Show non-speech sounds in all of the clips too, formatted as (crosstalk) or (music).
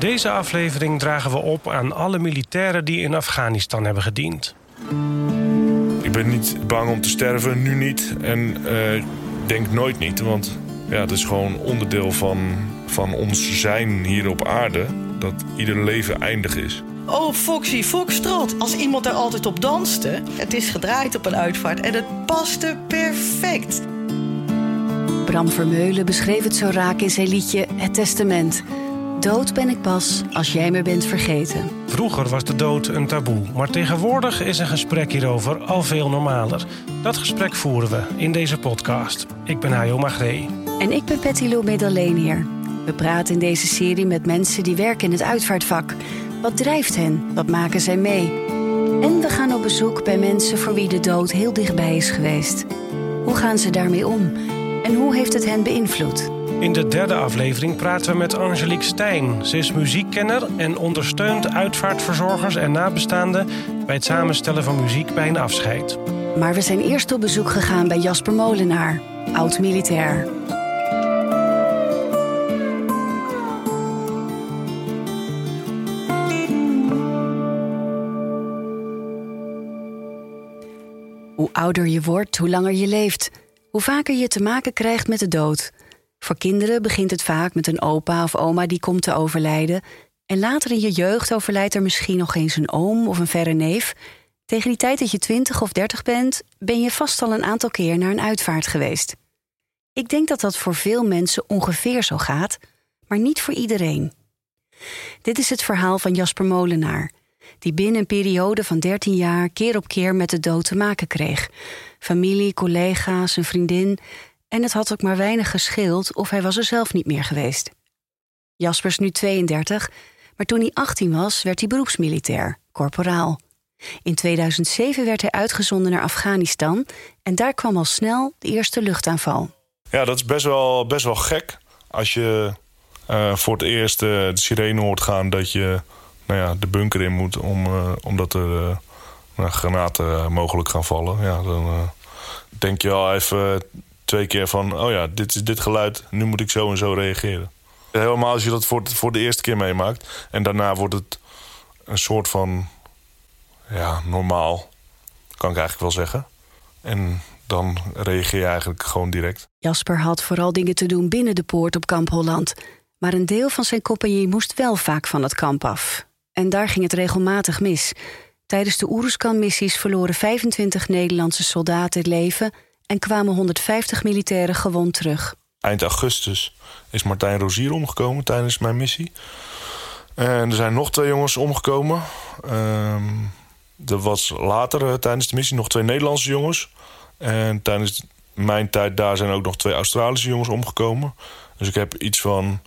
Deze aflevering dragen we op aan alle militairen die in Afghanistan hebben gediend. Ik ben niet bang om te sterven, nu niet. En uh, denk nooit niet, want ja, het is gewoon onderdeel van, van ons zijn hier op aarde... dat ieder leven eindig is. Oh, Foxy Foxtrot. Als iemand daar altijd op danste. Het is gedraaid op een uitvaart en het paste perfect. Bram Vermeulen beschreef het zo raak in zijn liedje Het Testament. Dood ben ik pas als jij me bent vergeten. Vroeger was de dood een taboe, maar tegenwoordig is een gesprek hierover al veel normaler. Dat gesprek voeren we in deze podcast. Ik ben Hajo Magree. En ik ben Patty Lou Medalleen We praten in deze serie met mensen die werken in het uitvaartvak. Wat drijft hen? Wat maken zij mee? En we gaan op bezoek bij mensen voor wie de dood heel dichtbij is geweest. Hoe gaan ze daarmee om? En hoe heeft het hen beïnvloed? In de derde aflevering praten we met Angelique Stijn. Ze is muziekkenner en ondersteunt uitvaartverzorgers en nabestaanden bij het samenstellen van muziek bij een afscheid. Maar we zijn eerst op bezoek gegaan bij Jasper Molenaar, oud-militair. Hoe ouder je wordt, hoe langer je leeft. Hoe vaker je te maken krijgt met de dood. Voor kinderen begint het vaak met een opa of oma die komt te overlijden. En later in je jeugd overlijdt er misschien nog eens een oom of een verre neef. Tegen die tijd dat je 20 of 30 bent, ben je vast al een aantal keer naar een uitvaart geweest. Ik denk dat dat voor veel mensen ongeveer zo gaat, maar niet voor iedereen. Dit is het verhaal van Jasper Molenaar, die binnen een periode van 13 jaar keer op keer met de dood te maken kreeg. Familie, collega's, een vriendin en het had ook maar weinig gescheeld of hij was er zelf niet meer geweest. Jasper is nu 32, maar toen hij 18 was, werd hij beroepsmilitair, corporaal. In 2007 werd hij uitgezonden naar Afghanistan en daar kwam al snel de eerste luchtaanval. Ja, dat is best wel, best wel gek als je uh, voor het eerst uh, de sirene hoort gaan dat je nou ja, de bunker in moet om, uh, omdat er nou, granaten mogelijk gaan vallen. Ja, dan denk je al even twee keer van... oh ja, dit is dit geluid, nu moet ik zo en zo reageren. Helemaal als je dat voor, voor de eerste keer meemaakt. En daarna wordt het een soort van... ja, normaal, kan ik eigenlijk wel zeggen. En dan reageer je eigenlijk gewoon direct. Jasper had vooral dingen te doen binnen de poort op Kamp Holland. Maar een deel van zijn compagnie moest wel vaak van het kamp af. En daar ging het regelmatig mis. Tijdens de Oeruzkan-missies verloren 25 Nederlandse soldaten het leven en kwamen 150 militairen gewond terug. Eind augustus is Martijn Rozier omgekomen tijdens mijn missie. En er zijn nog twee jongens omgekomen. Um, er was later eh, tijdens de missie nog twee Nederlandse jongens. En tijdens mijn tijd daar zijn ook nog twee Australische jongens omgekomen. Dus ik heb iets van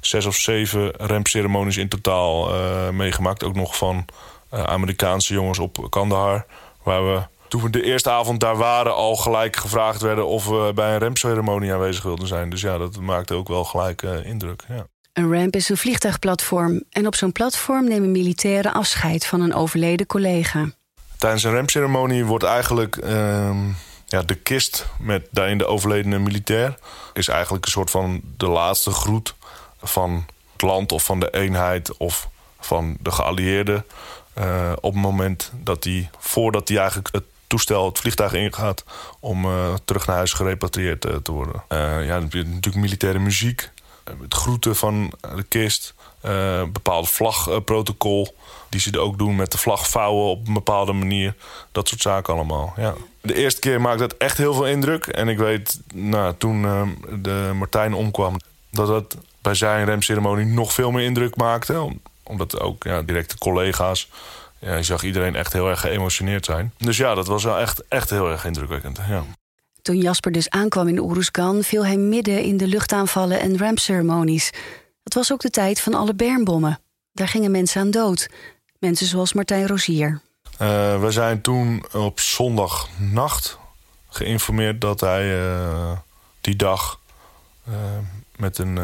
zes of zeven rampceremonies in totaal uh, meegemaakt. Ook nog van uh, Amerikaanse jongens op Kandahar. Waar we toen we de eerste avond daar waren... al gelijk gevraagd werden of we bij een rampceremonie aanwezig wilden zijn. Dus ja, dat maakte ook wel gelijk uh, indruk. Ja. Een ramp is een vliegtuigplatform. En op zo'n platform nemen militairen afscheid van een overleden collega. Tijdens een rampceremonie wordt eigenlijk uh, ja, de kist met daarin de overledene militair... is eigenlijk een soort van de laatste groet van het land of van de eenheid... of van de geallieerden. Uh, op het moment dat hij, voordat hij eigenlijk het toestel het vliegtuig ingaat om uh, terug naar huis gerepatrieerd uh, te worden. Uh, ja, natuurlijk militaire muziek, het groeten van de kist, bepaald vlagprotocol die ze ook doen met de vlag vouwen op een bepaalde manier. Dat soort zaken allemaal, ja. De eerste keer maakte het echt heel veel indruk. En ik weet, nou, toen de Martijn omkwam... dat het bij zijn remceremonie nog veel meer indruk maakte. Omdat ook ja, directe collega's ja, je zag iedereen echt heel erg geëmotioneerd zijn. Dus ja, dat was wel echt, echt heel erg indrukwekkend. Ja. Toen Jasper dus aankwam in Oeruzkan... viel hij midden in de luchtaanvallen en rampceremonies. Het was ook de tijd van alle bermbommen. Daar gingen mensen aan dood. Mensen zoals Martijn Rozier. Uh, we zijn toen op zondagnacht geïnformeerd... dat hij uh, die dag uh, met een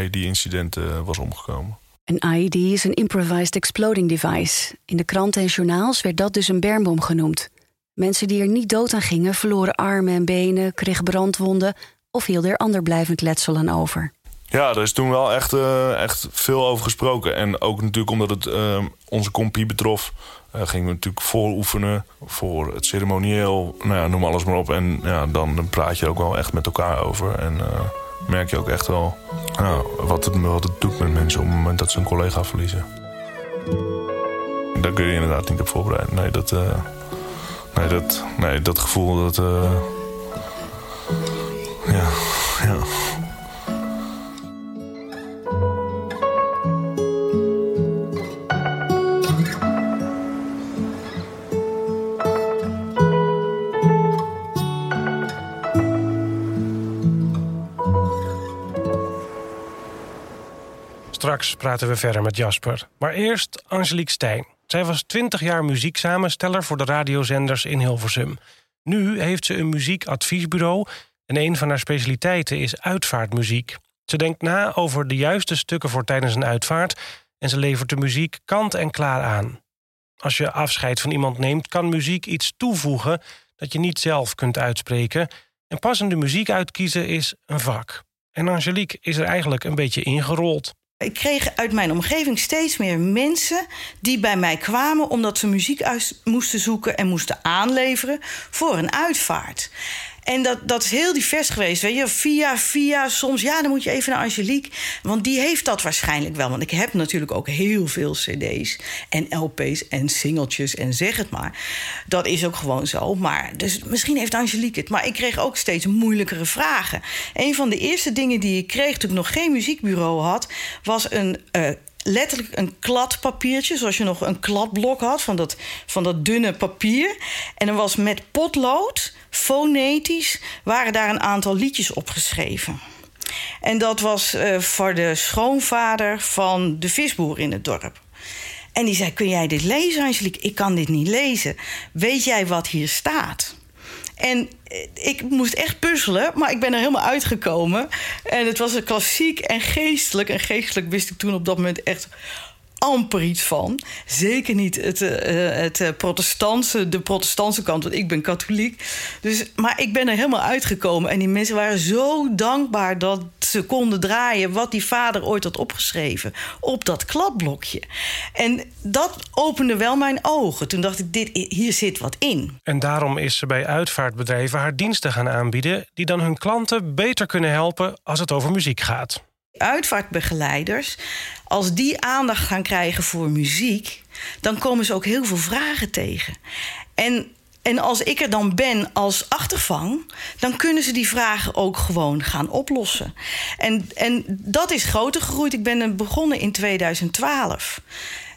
IED-incident was omgekomen. Een IED is een improvised exploding device. In de kranten en journaals werd dat dus een bermbom genoemd. Mensen die er niet dood aan gingen, verloren armen en benen, kregen brandwonden of hielden er ander blijvend letsel aan over. Ja, er is toen wel echt, uh, echt veel over gesproken. En ook natuurlijk omdat het uh, onze compie betrof... Uh, gingen we natuurlijk voor oefenen voor het ceremonieel. Nou ja, noem alles maar op. En ja, dan, dan praat je ook wel echt met elkaar over. En merk je ook echt wel nou, wat, het, wat het doet met mensen... op het moment dat ze een collega verliezen. Daar kun je inderdaad niet op voorbereiden. Nee, dat, nee, dat, nee, dat gevoel, dat... ja, ja. Straks praten we verder met Jasper. Maar eerst Angelique Stijn. Zij was 20 jaar muzieksamensteller voor de radiozenders in Hilversum. Nu heeft ze een muziekadviesbureau en een van haar specialiteiten is uitvaartmuziek. Ze denkt na over de juiste stukken voor tijdens een uitvaart en ze levert de muziek kant en klaar aan. Als je afscheid van iemand neemt, kan muziek iets toevoegen dat je niet zelf kunt uitspreken. En passende muziek uitkiezen is een vak. En Angelique is er eigenlijk een beetje ingerold. Ik kreeg uit mijn omgeving steeds meer mensen die bij mij kwamen omdat ze muziek uit moesten zoeken en moesten aanleveren voor een uitvaart. En dat, dat is heel divers geweest. Weet je, via, via, soms, ja, dan moet je even naar Angelique. Want die heeft dat waarschijnlijk wel. Want ik heb natuurlijk ook heel veel CD's en LP's en singeltjes en zeg het maar. Dat is ook gewoon zo. Maar dus misschien heeft Angelique het. Maar ik kreeg ook steeds moeilijkere vragen. Een van de eerste dingen die ik kreeg toen ik nog geen muziekbureau had, was een. Uh, letterlijk een kladpapiertje, zoals je nog een kladblok had van dat, van dat dunne papier. En er was met potlood fonetisch waren daar een aantal liedjes opgeschreven. En dat was uh, voor de schoonvader van de visboer in het dorp. En die zei: Kun jij dit lezen, Angelique? Ik kan dit niet lezen. Weet jij wat hier staat? En eh, ik moest echt puzzelen, maar ik ben er helemaal uitgekomen. En het was een klassiek en geestelijk. En geestelijk wist ik toen op dat moment echt amper iets van. Zeker niet het, uh, het protestantse, de protestantse kant, want ik ben katholiek. Dus, maar ik ben er helemaal uitgekomen. En die mensen waren zo dankbaar dat ze konden draaien wat die vader ooit had opgeschreven op dat kladblokje. En dat opende wel mijn ogen. Toen dacht ik, dit, hier zit wat in. En daarom is ze bij uitvaartbedrijven haar diensten gaan aanbieden, die dan hun klanten beter kunnen helpen als het over muziek gaat uitvaartbegeleiders, als die aandacht gaan krijgen voor muziek, dan komen ze ook heel veel vragen tegen. En, en als ik er dan ben als achtervang, dan kunnen ze die vragen ook gewoon gaan oplossen. En, en dat is groter gegroeid. Ik ben begonnen in 2012.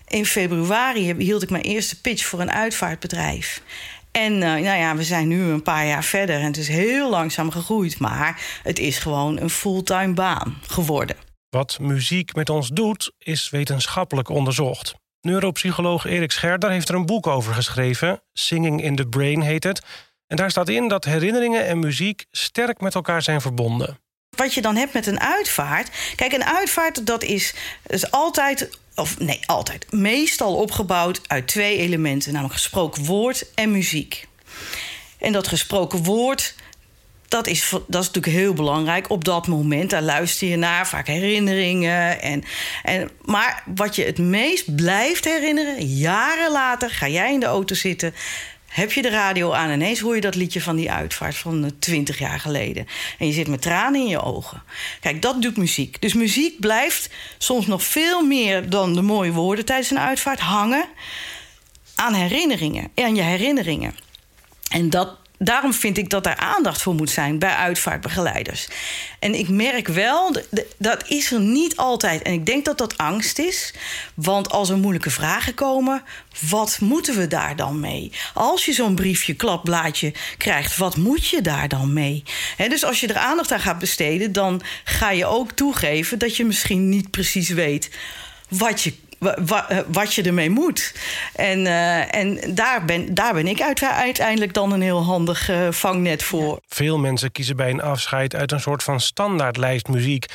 In februari hield ik mijn eerste pitch voor een uitvaartbedrijf. En uh, nou ja, we zijn nu een paar jaar verder en het is heel langzaam gegroeid. Maar het is gewoon een fulltime baan geworden. Wat muziek met ons doet, is wetenschappelijk onderzocht. Neuropsycholoog Erik Scherder heeft er een boek over geschreven. Singing in the Brain heet het. En daar staat in dat herinneringen en muziek sterk met elkaar zijn verbonden. Wat je dan hebt met een uitvaart. Kijk, een uitvaart dat is, is altijd of nee, altijd, meestal opgebouwd uit twee elementen, namelijk gesproken woord en muziek. En dat gesproken woord, dat is, dat is natuurlijk heel belangrijk op dat moment. Daar luister je naar, vaak herinneringen. En, en, maar wat je het meest blijft herinneren, jaren later ga jij in de auto zitten heb je de radio aan en ineens hoor je dat liedje van die uitvaart van 20 eh, jaar geleden. En je zit met tranen in je ogen. Kijk, dat doet muziek. Dus muziek blijft soms nog veel meer dan de mooie woorden tijdens een uitvaart hangen aan herinneringen. Aan je herinneringen. En dat, daarom vind ik dat er aandacht voor moet zijn bij uitvaartbegeleiders. En ik merk wel, dat is er niet altijd. En ik denk dat dat angst is. Want als er moeilijke vragen komen, wat moeten we daar dan mee? Als je zo'n briefje, klapblaadje krijgt, wat moet je daar dan mee? dus als je er aandacht aan gaat besteden, dan ga je ook toegeven dat je misschien niet precies weet wat je wat je ermee moet. En, uh, en daar, ben, daar ben ik uiteindelijk dan een heel handig uh, vangnet voor. Veel mensen kiezen bij een afscheid uit een soort van standaardlijst muziek.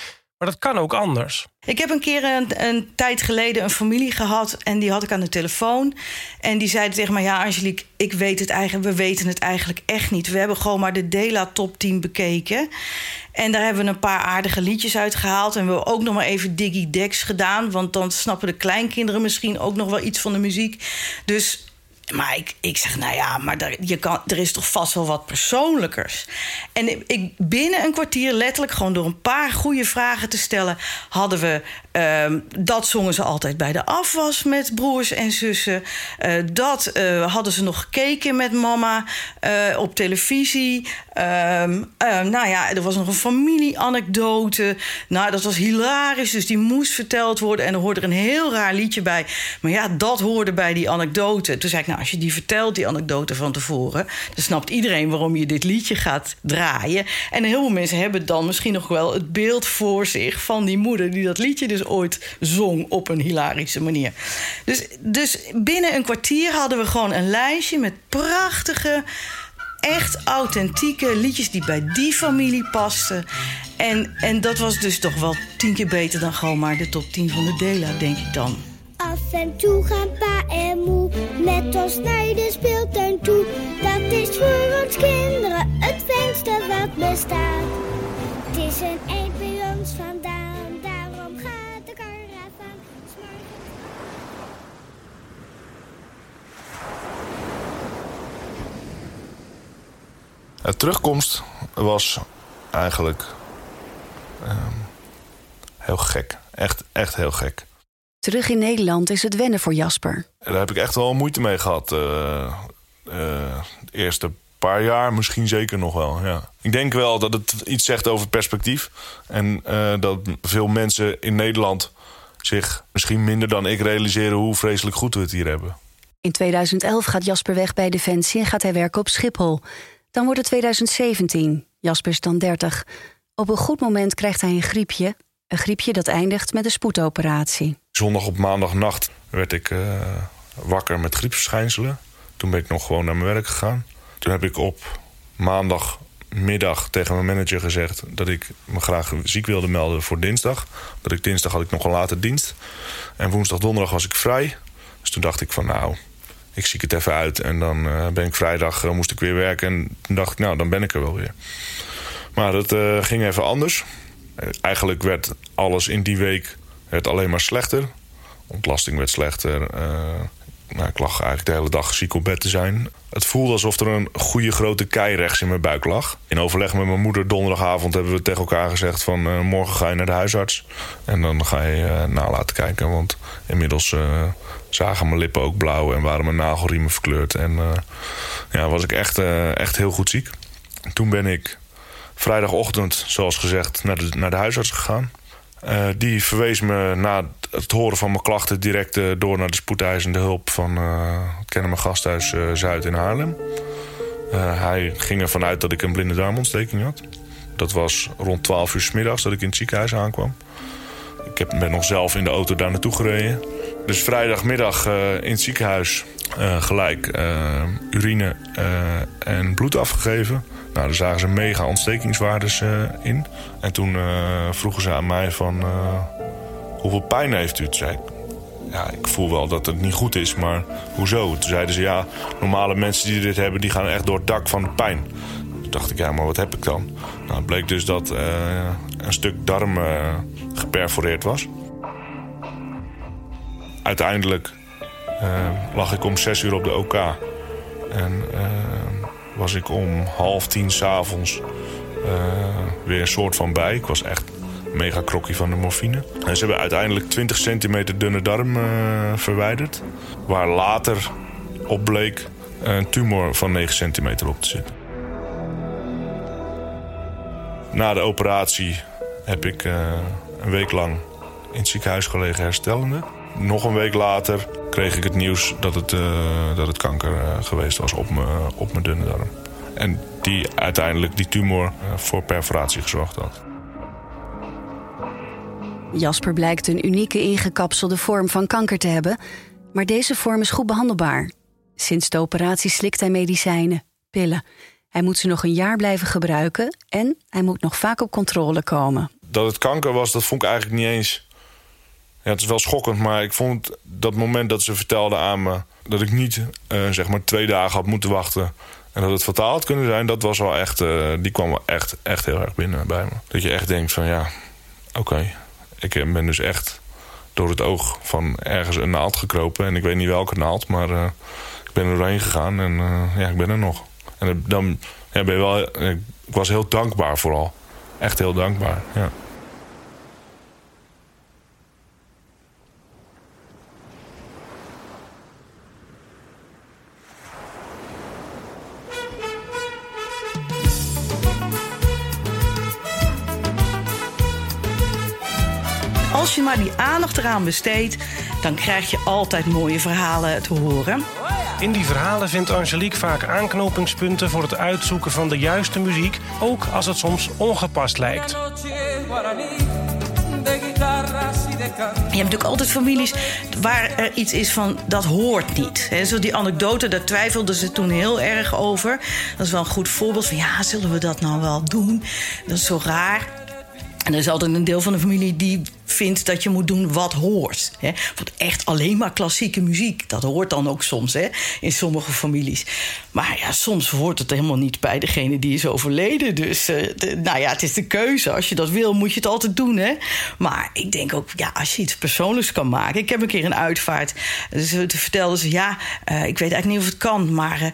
Dat kan ook anders. Ik heb een keer een, een, tijd geleden een familie gehad en die had ik aan de telefoon. En die zeiden tegen mij: Ja, Angelique, ik weet het eigenlijk, we weten het eigenlijk echt niet. We hebben gewoon maar de Dela top 10 bekeken. En daar hebben we een paar aardige liedjes uit gehaald. En we hebben ook nog maar even Diggy Dex gedaan. Want dan snappen de kleinkinderen misschien ook nog wel iets van de muziek. Dus maar ik, ik zeg, nou ja, maar er, je kan, er is toch vast wel wat persoonlijkers. En ik, binnen een kwartier, letterlijk gewoon door een paar goede vragen te stellen, hadden we uh, dat zongen ze altijd bij de afwas met broers en zussen. Uh, dat uh, hadden ze nog gekeken met mama uh, op televisie. Ehm, nou ja, er was nog een familieanekdote. Nou, dat was hilarisch, dus die moest verteld worden. En er hoorde er een heel raar liedje bij. Maar ja, dat hoorde bij die anekdote. Toen zei ik, nou, als je die vertelt, die anekdote van tevoren... dan snapt iedereen waarom je dit liedje gaat draaien. En heel veel mensen hebben dan misschien nog wel het beeld voor zich... van die moeder die dat liedje dus ooit zong op een hilarische manier. Dus, dus binnen een kwartier hadden we gewoon een lijstje met prachtige echt authentieke liedjes die bij die familie pasten. En, en dat was dus toch wel tien keer beter dan gewoon maar de top 10 van de Dela, denk ik dan. Af en toe gaan pa en moe met ons naar de speeltuin toe. Dat is voor ons kinderen het fijnste wat bestaat. Het is een eind bij ons vandaan, De terugkomst was eigenlijk um, heel gek. Echt, echt heel gek. Terug in Nederland is het wennen voor Jasper. Daar heb ik echt wel moeite mee gehad. Uh, uh, de eerste paar jaar misschien zeker nog wel. Ja. Ik denk wel dat het iets zegt over perspectief. En uh, dat veel mensen in Nederland zich misschien minder dan ik realiseren hoe vreselijk goed we het hier hebben. In 2011 gaat Jasper weg bij Defensie en gaat hij werken op Schiphol. Dan wordt het 2017. Jasper is dan 30. Op een goed moment krijgt hij een griepje. Een griepje dat eindigt met een spoedoperatie. Zondag op maandagnacht werd ik uh, wakker met griepverschijnselen. Toen ben ik nog gewoon naar mijn werk gegaan. Toen heb ik op maandagmiddag tegen mijn manager gezegd... dat ik me graag ziek wilde melden voor dinsdag. Dat ik dinsdag had ik nog een late dienst. En woensdag, donderdag was ik vrij. Dus toen dacht ik van nou, ik zie het even uit. En dan uh, ben ik vrijdag, uh, moest ik weer werken. En dacht ik, nou, dan ben ik er wel weer. Maar dat uh, ging even anders. Eigenlijk werd alles in die week werd alleen maar slechter. Ontlasting werd slechter. Nou, ik lag eigenlijk de hele dag ziek op bed te zijn. Het voelde alsof er een goede grote kei rechts in mijn buik lag. In overleg met mijn moeder donderdagavond hebben we tegen elkaar gezegd van... morgen ga je naar de huisarts. En dan ga je na laten kijken. Want inmiddels zagen mijn lippen ook blauw en waren mijn nagelriemen verkleurd. En uh, ja, was ik echt, uh, echt heel goed ziek. Toen ben ik vrijdagochtend, zoals gezegd, naar de, naar de huisarts gegaan. Uh, die verwees me na het horen van mijn klachten direct door naar de spoedeisende hulp van uh, Kennemer Gasthuis Zuid in Haarlem. hij ging ervan uit dat ik een blinde darmontsteking had. Dat was rond 12 uur s middags dat ik in het ziekenhuis aankwam. Ik heb, ben nog zelf in de auto daar naartoe gereden. Dus vrijdagmiddag in het ziekenhuis gelijk urine en bloed afgegeven. Nou, daar zagen ze mega ontstekingswaardes in. En toen vroegen ze aan mij van... hoeveel pijn heeft u? Toen zei ik, ja, ik voel wel dat het niet goed is, maar hoezo? Toen zeiden ze, ja, normale mensen die dit hebben... die gaan echt door het dak van de pijn. Toen dacht ik, ja, maar wat heb ik dan? Nou, het bleek dus dat een stuk darm geperforeerd was uiteindelijk uh, lag ik om zes uur op de OK. En was ik om half tien s'avonds uh, weer een soort van bij. Ik was echt mega krokkie van de morfine. En ze hebben uiteindelijk 20 centimeter dunne darm verwijderd. Waar later op bleek een tumor van 9 centimeter op te zitten. Na de operatie heb ik een week lang in het ziekenhuis gelegen herstellende. Nog een week later kreeg ik het nieuws dat het, dat het kanker geweest was op, me, op mijn dunne darm. En die uiteindelijk die tumor voor perforatie gezorgd had. Jasper blijkt een unieke ingekapselde vorm van kanker te hebben, maar deze vorm is goed behandelbaar. Sinds de operatie slikt hij medicijnen, pillen. Hij moet ze nog een jaar blijven gebruiken en hij moet nog vaak op controle komen. dat het kanker was, dat vond ik eigenlijk niet eens... Ja, het is wel schokkend, maar ik vond dat moment dat ze vertelde aan me... dat ik niet uh, zeg maar twee dagen had moeten wachten... en dat het fataal had kunnen zijn, dat was wel echt... Uh, die kwam wel echt, echt heel erg binnen bij me. Dat je echt denkt van ja, oké. Ik ben dus echt door het oog van ergens een naald gekropen. En ik weet niet welke naald, maar uh, ik ben er doorheen gegaan en ja, ik ben er nog. En dan ben je wel... Ik was heel dankbaar vooral. Echt heel dankbaar, ja. Als je maar die aandacht eraan besteedt, dan krijg je altijd mooie verhalen te horen. In die verhalen vindt Angelique vaak aanknopingspunten voor het uitzoeken van de juiste muziek, ook als het soms ongepast lijkt. Je hebt natuurlijk altijd families waar er iets is van dat hoort niet. He, zo die anekdote, daar twijfelden ze toen heel erg over. Dat is wel een goed voorbeeld van ja, zullen we dat nou wel doen? Dat is zo raar. En er is altijd een deel van de familie die vindt dat je moet doen wat hoort. Hè? Want echt alleen maar klassieke muziek, dat hoort dan ook soms hè? in sommige families. Maar ja, soms hoort het helemaal niet bij degene die is overleden. Dus de, nou ja, het is de keuze. Als je dat wil, moet je het altijd doen. Hè? Maar ik denk ook, ja, als je iets persoonlijks kan maken. Ik heb een keer een uitvaart. Dus toen vertelden ze, ja, uh, ik weet eigenlijk niet of het kan. Maar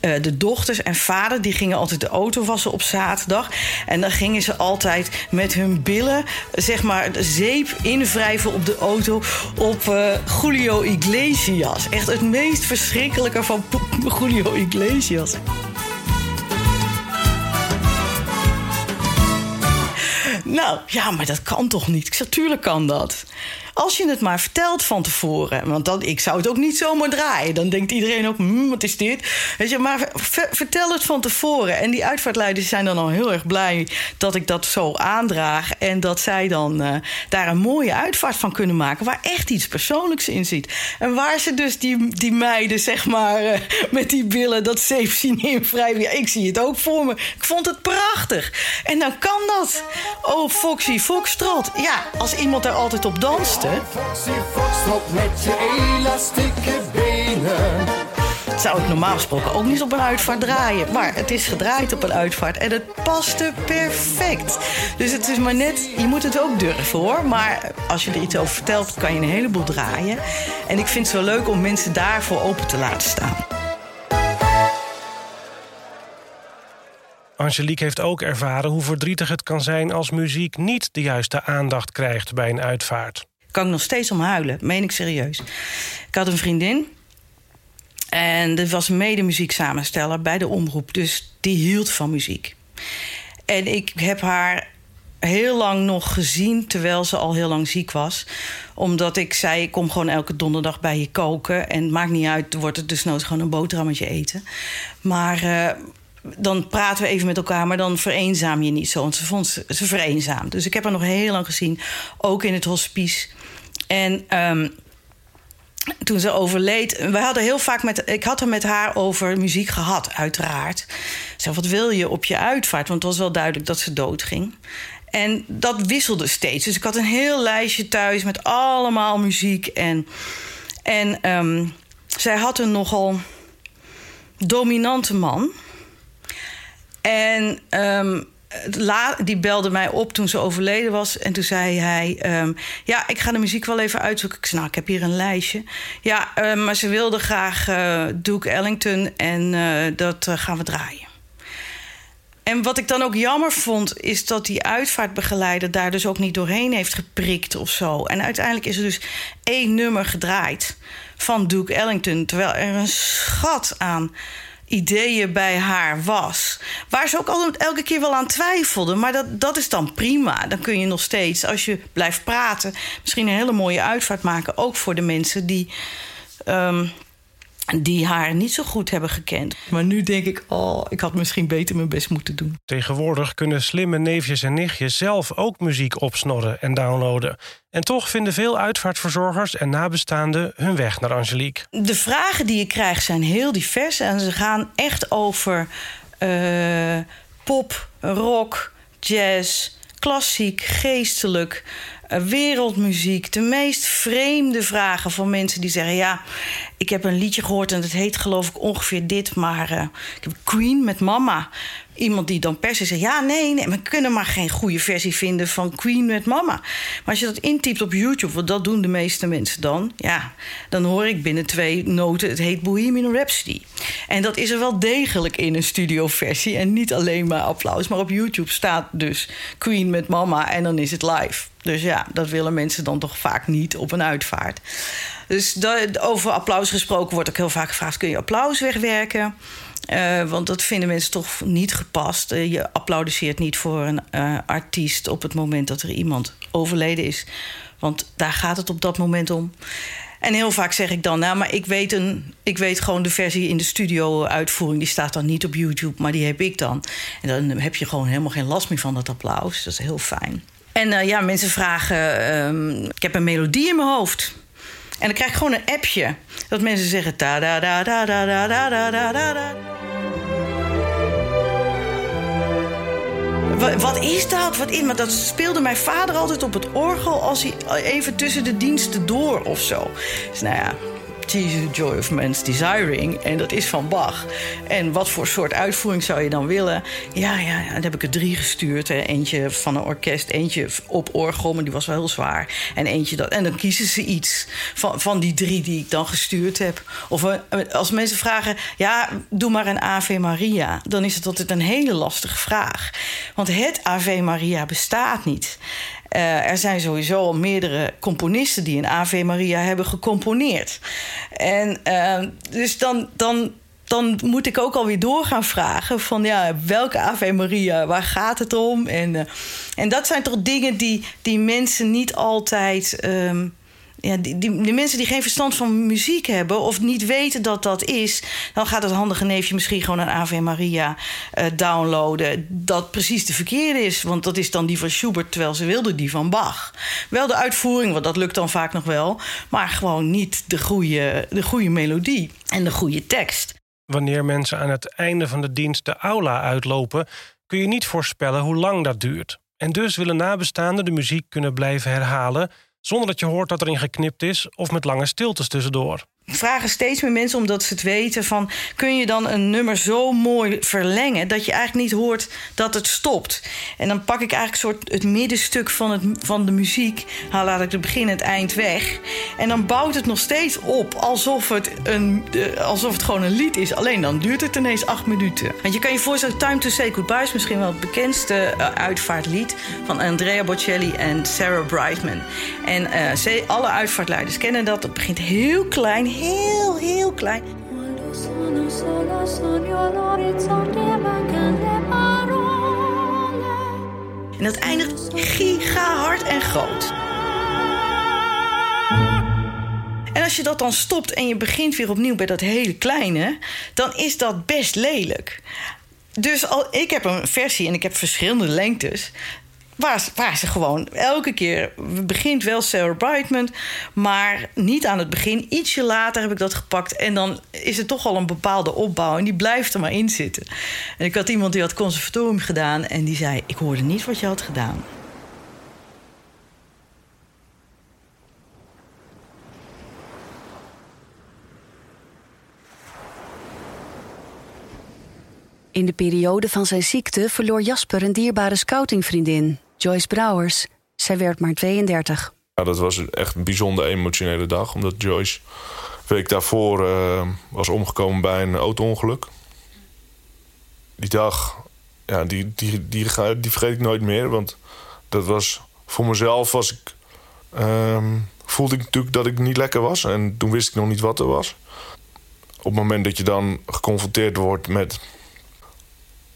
de dochters en vader, die gingen altijd de auto wassen op zaterdag. En dan gingen ze altijd met hun billen, zeg maar zeep invrijven op de auto op uh, Julio Iglesias. Echt het meest verschrikkelijke van (laughs) Julio Iglesias. Nou, ja, maar dat kan toch niet? Ik zeg, tuurlijk kan dat. Als je het maar vertelt van tevoren. Want dan, ik zou het ook niet zomaar draaien. Dan denkt iedereen ook, hm, wat is dit? Weet je, maar vertel het van tevoren. En die uitvaartleiders zijn dan al heel erg blij dat ik dat zo aandraag. En dat zij dan uh, daar een mooie uitvaart van kunnen maken. Waar echt iets persoonlijks in zit. En waar ze dus die, die meiden, zeg maar, uh, met die billen dat zeep zien invrijven. Ja, ik zie het ook voor me. Ik vond het prachtig. En dan kan dat. Oh, Foxy Foxtrot. Ja, als iemand er altijd op danst. Foxy Foxtrot met je elastieke benen. Dat zou ik normaal gesproken ook niet op een uitvaart draaien. Maar het is gedraaid op een uitvaart en het paste perfect. Dus het is maar net, je moet het ook durven hoor. Maar als je er iets over vertelt, kan je een heleboel draaien. En ik vind het zo leuk om mensen daarvoor open te laten staan. Angelique heeft ook ervaren hoe verdrietig het kan zijn als muziek niet de juiste aandacht krijgt bij een uitvaart. Kan nog steeds om huilen, meen ik serieus. Ik had een vriendin en dat was mede muzieksamensteller bij de omroep, dus die hield van muziek. En ik heb haar heel lang nog gezien terwijl ze al heel lang ziek was. Omdat ik zei: Ik kom gewoon elke donderdag bij je koken. En het maakt niet uit, wordt het dus nooit gewoon een boterhammetje eten. Maar. Uh, dan praten we even met elkaar, maar dan vereenzaam je niet zo. Want ze vond ze, ze. Dus ik heb haar nog heel lang gezien, ook in het hospice. En um, toen ze overleed, we hadden heel vaak met, ik had er met haar over muziek gehad, uiteraard. Zo, wat wil je op je uitvaart? Want het was wel duidelijk dat ze doodging. En dat wisselde steeds. Dus ik had een heel lijstje thuis met allemaal muziek. En, en um, zij had een nogal dominante man. En um, die belde mij op toen ze overleden was. En toen zei hij: um, Ja, ik ga de muziek wel even uitzoeken. Ik Nou, ik heb hier een lijstje. Ja, uh, maar ze wilde graag uh, Duke Ellington en uh, dat gaan we draaien. En wat ik dan ook jammer vond, is dat die uitvaartbegeleider daar dus ook niet doorheen heeft geprikt of zo. En uiteindelijk is er dus één nummer gedraaid van Duke Ellington. Terwijl er een schat aan ideeën bij haar was. Waar ze ook altijd elke keer wel aan twijfelde. Maar dat, dat is dan prima. Dan kun je nog steeds, als je blijft praten, misschien een hele mooie uitvaart maken. Ook voor de mensen die. Um, die haar niet zo goed hebben gekend. Maar nu denk ik, oh, ik had misschien beter mijn best moeten doen. Tegenwoordig kunnen slimme neefjes en nichtjes zelf ook muziek opsnorren en downloaden. En toch vinden veel uitvaartverzorgers en nabestaanden hun weg naar Angelique. De vragen die je krijgt zijn heel divers en ze gaan echt over uh, pop, rock, jazz, klassiek, geestelijk, eh, wereldmuziek. De meest vreemde vragen van mensen die zeggen: Ja, ik heb een liedje gehoord en het heet geloof ik ongeveer dit, maar uh, ik heb Queen met Mama. Iemand die dan per se zegt: Ja, nee, we kunnen maar geen goede versie vinden van Queen met Mama. Maar als je dat intypt op YouTube, want dat doen de meeste mensen dan, ja, dan hoor ik binnen twee noten: het heet Bohemian Rhapsody. En dat is er wel degelijk in een studioversie en niet alleen maar applaus. Maar op YouTube staat dus Queen met Mama en dan is het live. Dus ja, dat willen mensen dan toch vaak niet op een uitvaart. Dus over applaus gesproken wordt ook heel vaak gevraagd: kun je applaus wegwerken? Uh, want dat vinden mensen toch niet gepast. Uh, je applaudisseert niet voor een uh, artiest op het moment dat er iemand overleden is. Want daar gaat het op dat moment om. En heel vaak zeg ik dan, nou, maar ik weet, een, ik weet gewoon de versie in de studio-uitvoering, die staat dan niet op YouTube, maar die heb ik dan. En dan heb je gewoon helemaal geen last meer van dat applaus. Dat is heel fijn. En ja, mensen vragen, um, ik heb een melodie in mijn hoofd. En dan krijg ik gewoon een appje. Dat mensen zeggen ta da da da da da da da da. Wat is dat? Wat is, maar dat speelde mijn vader altijd op het orgel als hij even tussen de diensten door of zo. Dus nou ja, Jesus, Joy of Man's Desiring. En dat is van Bach. En wat voor soort uitvoering zou je dan willen? Ja, ja, ja dan heb ik er drie gestuurd. Hè. Eentje van een orkest, eentje op orgel, maar die was wel heel zwaar. En eentje dat. En dan kiezen ze iets van, van die drie die ik dan gestuurd heb. Of eh, als mensen vragen, ja, doe maar een Ave Maria. Dan is het altijd een hele lastige vraag. Want het Ave Maria bestaat niet. Uh, er zijn sowieso al meerdere componisten die een Ave Maria hebben gecomponeerd. En uh, dus dan, dan, dan moet ik ook alweer door gaan vragen van ja, welke Ave Maria, waar gaat het om? En, uh, en dat zijn toch dingen die, die mensen niet altijd. Um, ja, die, die, mensen die geen verstand van muziek hebben of niet weten dat dat is, dan gaat het handige neefje misschien gewoon een Ave Maria uh, downloaden. Dat precies de verkeerde is, want dat is dan die van Schubert, terwijl ze wilde die van Bach. Wel de uitvoering, want dat lukt dan vaak nog wel, maar gewoon niet de goede, de goede melodie en de goede tekst. Wanneer mensen aan het einde van de dienst de aula uitlopen, kun je niet voorspellen hoe lang dat duurt. En dus willen nabestaanden de muziek kunnen blijven herhalen zonder dat je hoort dat erin geknipt is of met lange stiltes tussendoor vragen steeds meer mensen omdat ze het weten van kun je dan een nummer zo mooi verlengen dat je eigenlijk niet hoort dat het stopt. En dan pak ik eigenlijk soort het middenstuk van, het, van de muziek, haal laat ik het begin en het eind weg. En dan bouwt het nog steeds op alsof het, een, alsof het gewoon een lied is. Alleen dan duurt het ineens acht minuten. Want je kan je voorstellen, Time to Say Goodbye is misschien wel het bekendste uh, uitvaartlied van Andrea Bocelli en Sarah Brightman. En uh, alle uitvaartleiders kennen dat. Het begint heel klein, heel, heel klein. En dat eindigt giga hard en groot. En als je dat dan stopt en je begint weer opnieuw bij dat hele kleine, dan is dat best lelijk. Dus al, ik heb een versie en ik heb verschillende lengtes. Waar, ze gewoon elke keer begint wel Sarah Brightman, maar niet aan het begin. Ietsje later heb ik dat gepakt en dan is het toch al een bepaalde opbouw en die blijft er maar in zitten. En ik had iemand die had conservatorium gedaan en die zei: Ik hoorde niet wat je had gedaan. In de periode van zijn ziekte verloor Jasper een dierbare scoutingvriendin, Joyce Brouwers. Zij werd maar 32. Ja, dat was echt een bijzonder emotionele dag, omdat Joyce een week daarvoor uh, was omgekomen bij een auto-ongeluk. Die dag, ja, die, die, die, die, vergeet ik nooit meer, want dat was voor mezelf was ik, um, voelde ik natuurlijk dat ik niet lekker was en toen wist ik nog niet wat er was. Op het moment dat je dan geconfronteerd wordt met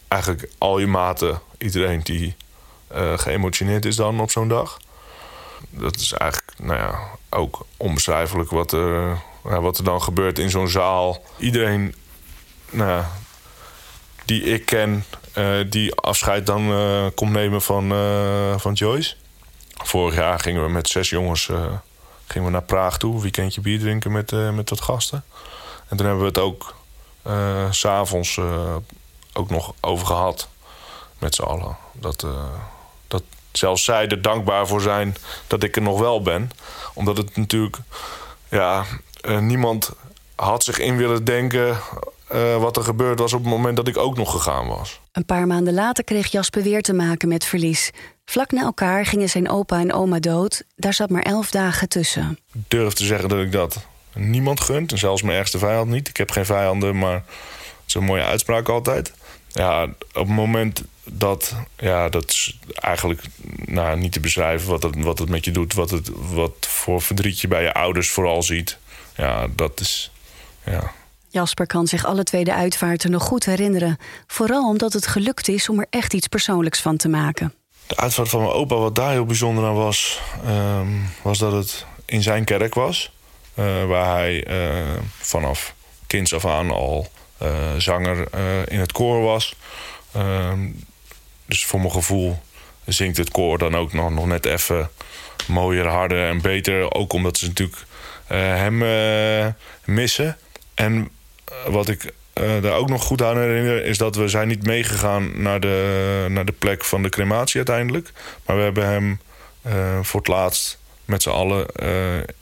eigenlijk al je maten, iedereen die uh, geëmotioneerd is dan op zo'n dag. Dat is eigenlijk nou ja, ook onbeschrijfelijk wat er, wat er dan gebeurt in zo'n zaal. Iedereen nou ja, die ik ken, uh, die afscheid dan uh, komt nemen van, van Joyce. Vorig jaar gingen we met zes jongens gingen we naar Praag toe, een weekendje bier drinken met, met wat gasten. En toen hebben we het ook s'avonds ook nog over gehad met z'n allen. Dat zelfs zij er dankbaar voor zijn dat ik er nog wel ben. Omdat het natuurlijk, ja, eh, niemand had zich in willen denken uh, wat er gebeurd was op het moment dat ik ook nog gegaan was. Een paar maanden later kreeg Jasper weer te maken met verlies. Vlak na elkaar gingen zijn opa en oma dood. Daar zat maar elf dagen tussen. Ik durf te zeggen dat ik dat niemand gunt. En zelfs mijn ergste vijand niet. Ik heb geen vijanden, maar het is een mooie uitspraak altijd. Ja, op het moment dat... Ja, dat is eigenlijk nou, niet te beschrijven wat het, wat het met je doet. Wat, het, wat voor verdriet je bij je ouders vooral ziet. Ja, dat is... Ja, Jasper kan zich alle tweede uitvaarten nog goed herinneren. Vooral omdat het gelukt is om er echt iets persoonlijks van te maken. De uitvaart van mijn opa, wat daar heel bijzonder aan was, ehm, was dat het in zijn kerk was. Uh, waar hij uh, vanaf kinds af aan al uh, zanger in het koor was. Dus voor mijn gevoel zingt het koor dan ook nog, nog net even mooier, harder en beter. Ook omdat ze natuurlijk hem missen. En wat ik daar ook nog goed aan herinner... is dat we zijn niet meegegaan naar de, naar de plek van de crematie uiteindelijk. Maar we hebben hem voor het laatst met z'n allen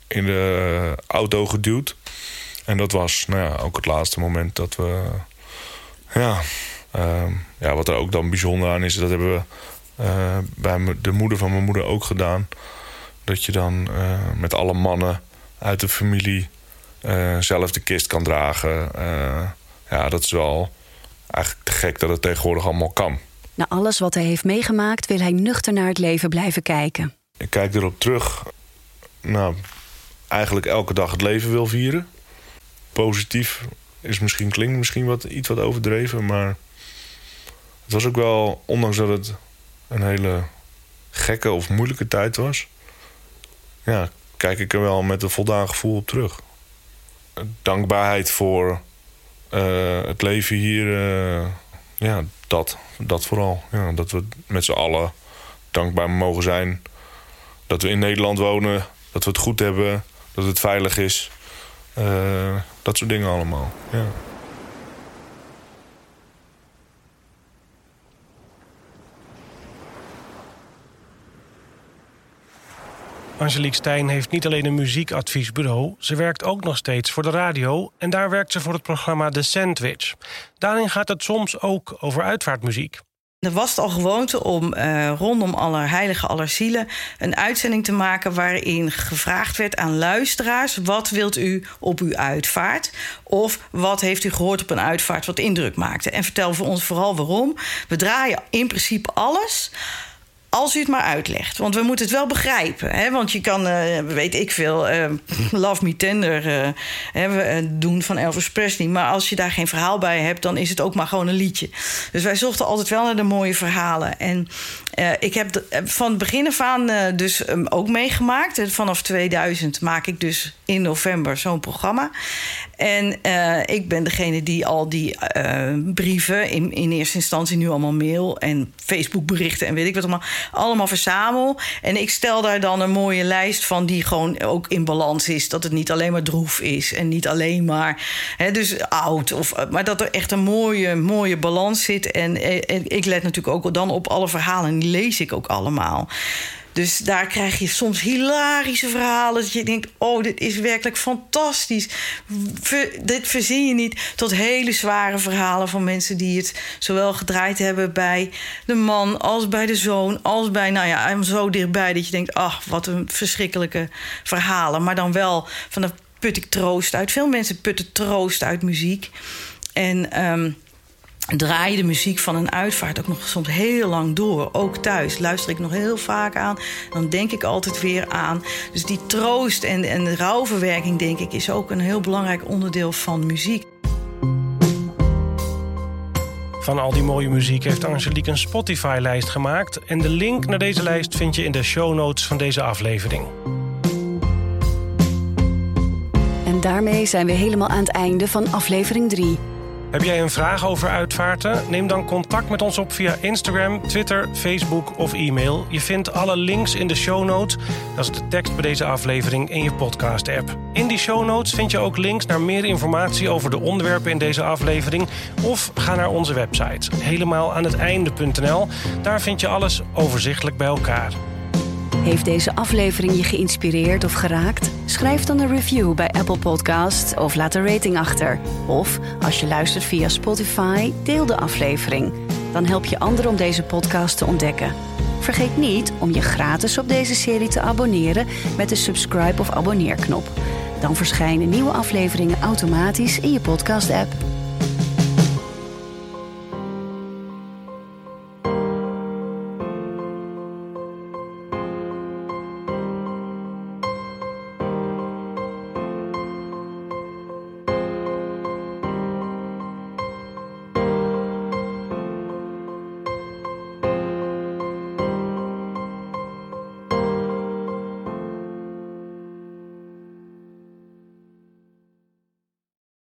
in de auto geduwd. En dat was nou ja, ook het laatste moment dat we... Ja, ja, wat er ook dan bijzonder aan is... dat hebben we bij de moeder van mijn moeder ook gedaan. Dat je dan met alle mannen uit de familie uh, zelf de kist kan dragen. Ja, dat is wel eigenlijk te gek dat het tegenwoordig allemaal kan. Na alles wat hij heeft meegemaakt, wil hij nuchter naar het leven blijven kijken. Ik kijk erop terug. Nou, eigenlijk elke dag het leven wil vieren. Positief is misschien klinkt misschien wat, iets wat overdreven, maar het was ook wel, ondanks dat het een hele gekke of moeilijke tijd was, ja, kijk ik er wel met een voldaan gevoel op terug dankbaarheid voor uh, het leven hier. Uh, ja, dat, dat vooral. Ja, dat we met z'n allen dankbaar mogen zijn. Dat we in Nederland wonen. Dat we het goed hebben. Dat het veilig is. Uh, dat soort dingen allemaal. Ja. Angelique Stijn heeft niet alleen een muziekadviesbureau, ze werkt ook nog steeds voor de radio en daar werkt ze voor het programma The Sandwich. Daarin gaat het soms ook over uitvaartmuziek. Er was het al gewoonte om uh, rondom Allerheilige Allerzielen een uitzending te maken waarin gevraagd werd aan luisteraars: wat wilt u op uw uitvaart? Of wat heeft u gehoord op een uitvaart wat indruk maakte? En vertel voor ons vooral waarom. We draaien in principe alles. Als u het maar uitlegt. Want we moeten het wel begrijpen. Hè? Want je kan, uh, weet ik veel, uh, (laughs) Love Me Tender hè, doen van Elvis Presley. Maar als je daar geen verhaal bij hebt, dan is het ook maar gewoon een liedje. Dus wij zochten altijd wel naar de mooie verhalen. En ik heb van het begin af aan dus um, ook meegemaakt. Vanaf 2000 maak ik dus in november zo'n programma. En ik ben degene die al die brieven, in, in eerste instantie nu allemaal mail en Facebook berichten en weet ik wat allemaal allemaal verzamel. En ik stel daar dan een mooie lijst van die gewoon ook in balans is. Dat het niet alleen maar droef is en niet alleen maar hè, dus oud. Of, maar dat er echt een mooie, mooie balans zit. En, en ik let natuurlijk ook dan op alle verhalen. En die lees ik ook allemaal. Dus daar krijg je soms hilarische verhalen. Dat je denkt: oh, dit is werkelijk fantastisch. dit verzin je niet. Tot hele zware verhalen van mensen die het zowel gedraaid hebben bij de man als bij de zoon. Als bij, nou ja, zo dichtbij dat je denkt: ach, wat een verschrikkelijke verhalen. Maar dan wel van de put ik troost uit. Veel mensen putten troost uit muziek. En. Um, draai de muziek van een uitvaart ook nog soms heel lang door. Ook thuis luister ik nog heel vaak aan. Dan denk ik altijd weer aan. Dus die troost en, en de rouwverwerking, denk ik, is ook een heel belangrijk onderdeel van muziek. Van al die mooie muziek heeft Angelique een Spotify-lijst gemaakt. En de link naar deze lijst vind je in de show notes van deze aflevering. En daarmee zijn we helemaal aan het einde van aflevering 3. Heb jij een vraag over uitvaarten? Neem dan contact met ons op via Instagram, Twitter, Facebook of e-mail. Je vindt alle links in de show notes. Dat is de tekst bij deze aflevering in je podcast-app. In die show notes vind je ook links naar meer informatie over de onderwerpen in deze aflevering. Of ga naar onze website, helemaal aan het einde.nl. Daar vind je alles overzichtelijk bij elkaar. Heeft deze aflevering je geïnspireerd of geraakt? Schrijf dan een review bij Apple Podcasts of laat een rating achter. Of als je luistert via Spotify, deel de aflevering. Dan help je anderen om deze podcast te ontdekken. Vergeet niet om je gratis op deze serie te abonneren met de subscribe of abonneerknop. Dan verschijnen nieuwe afleveringen automatisch in je podcast-app.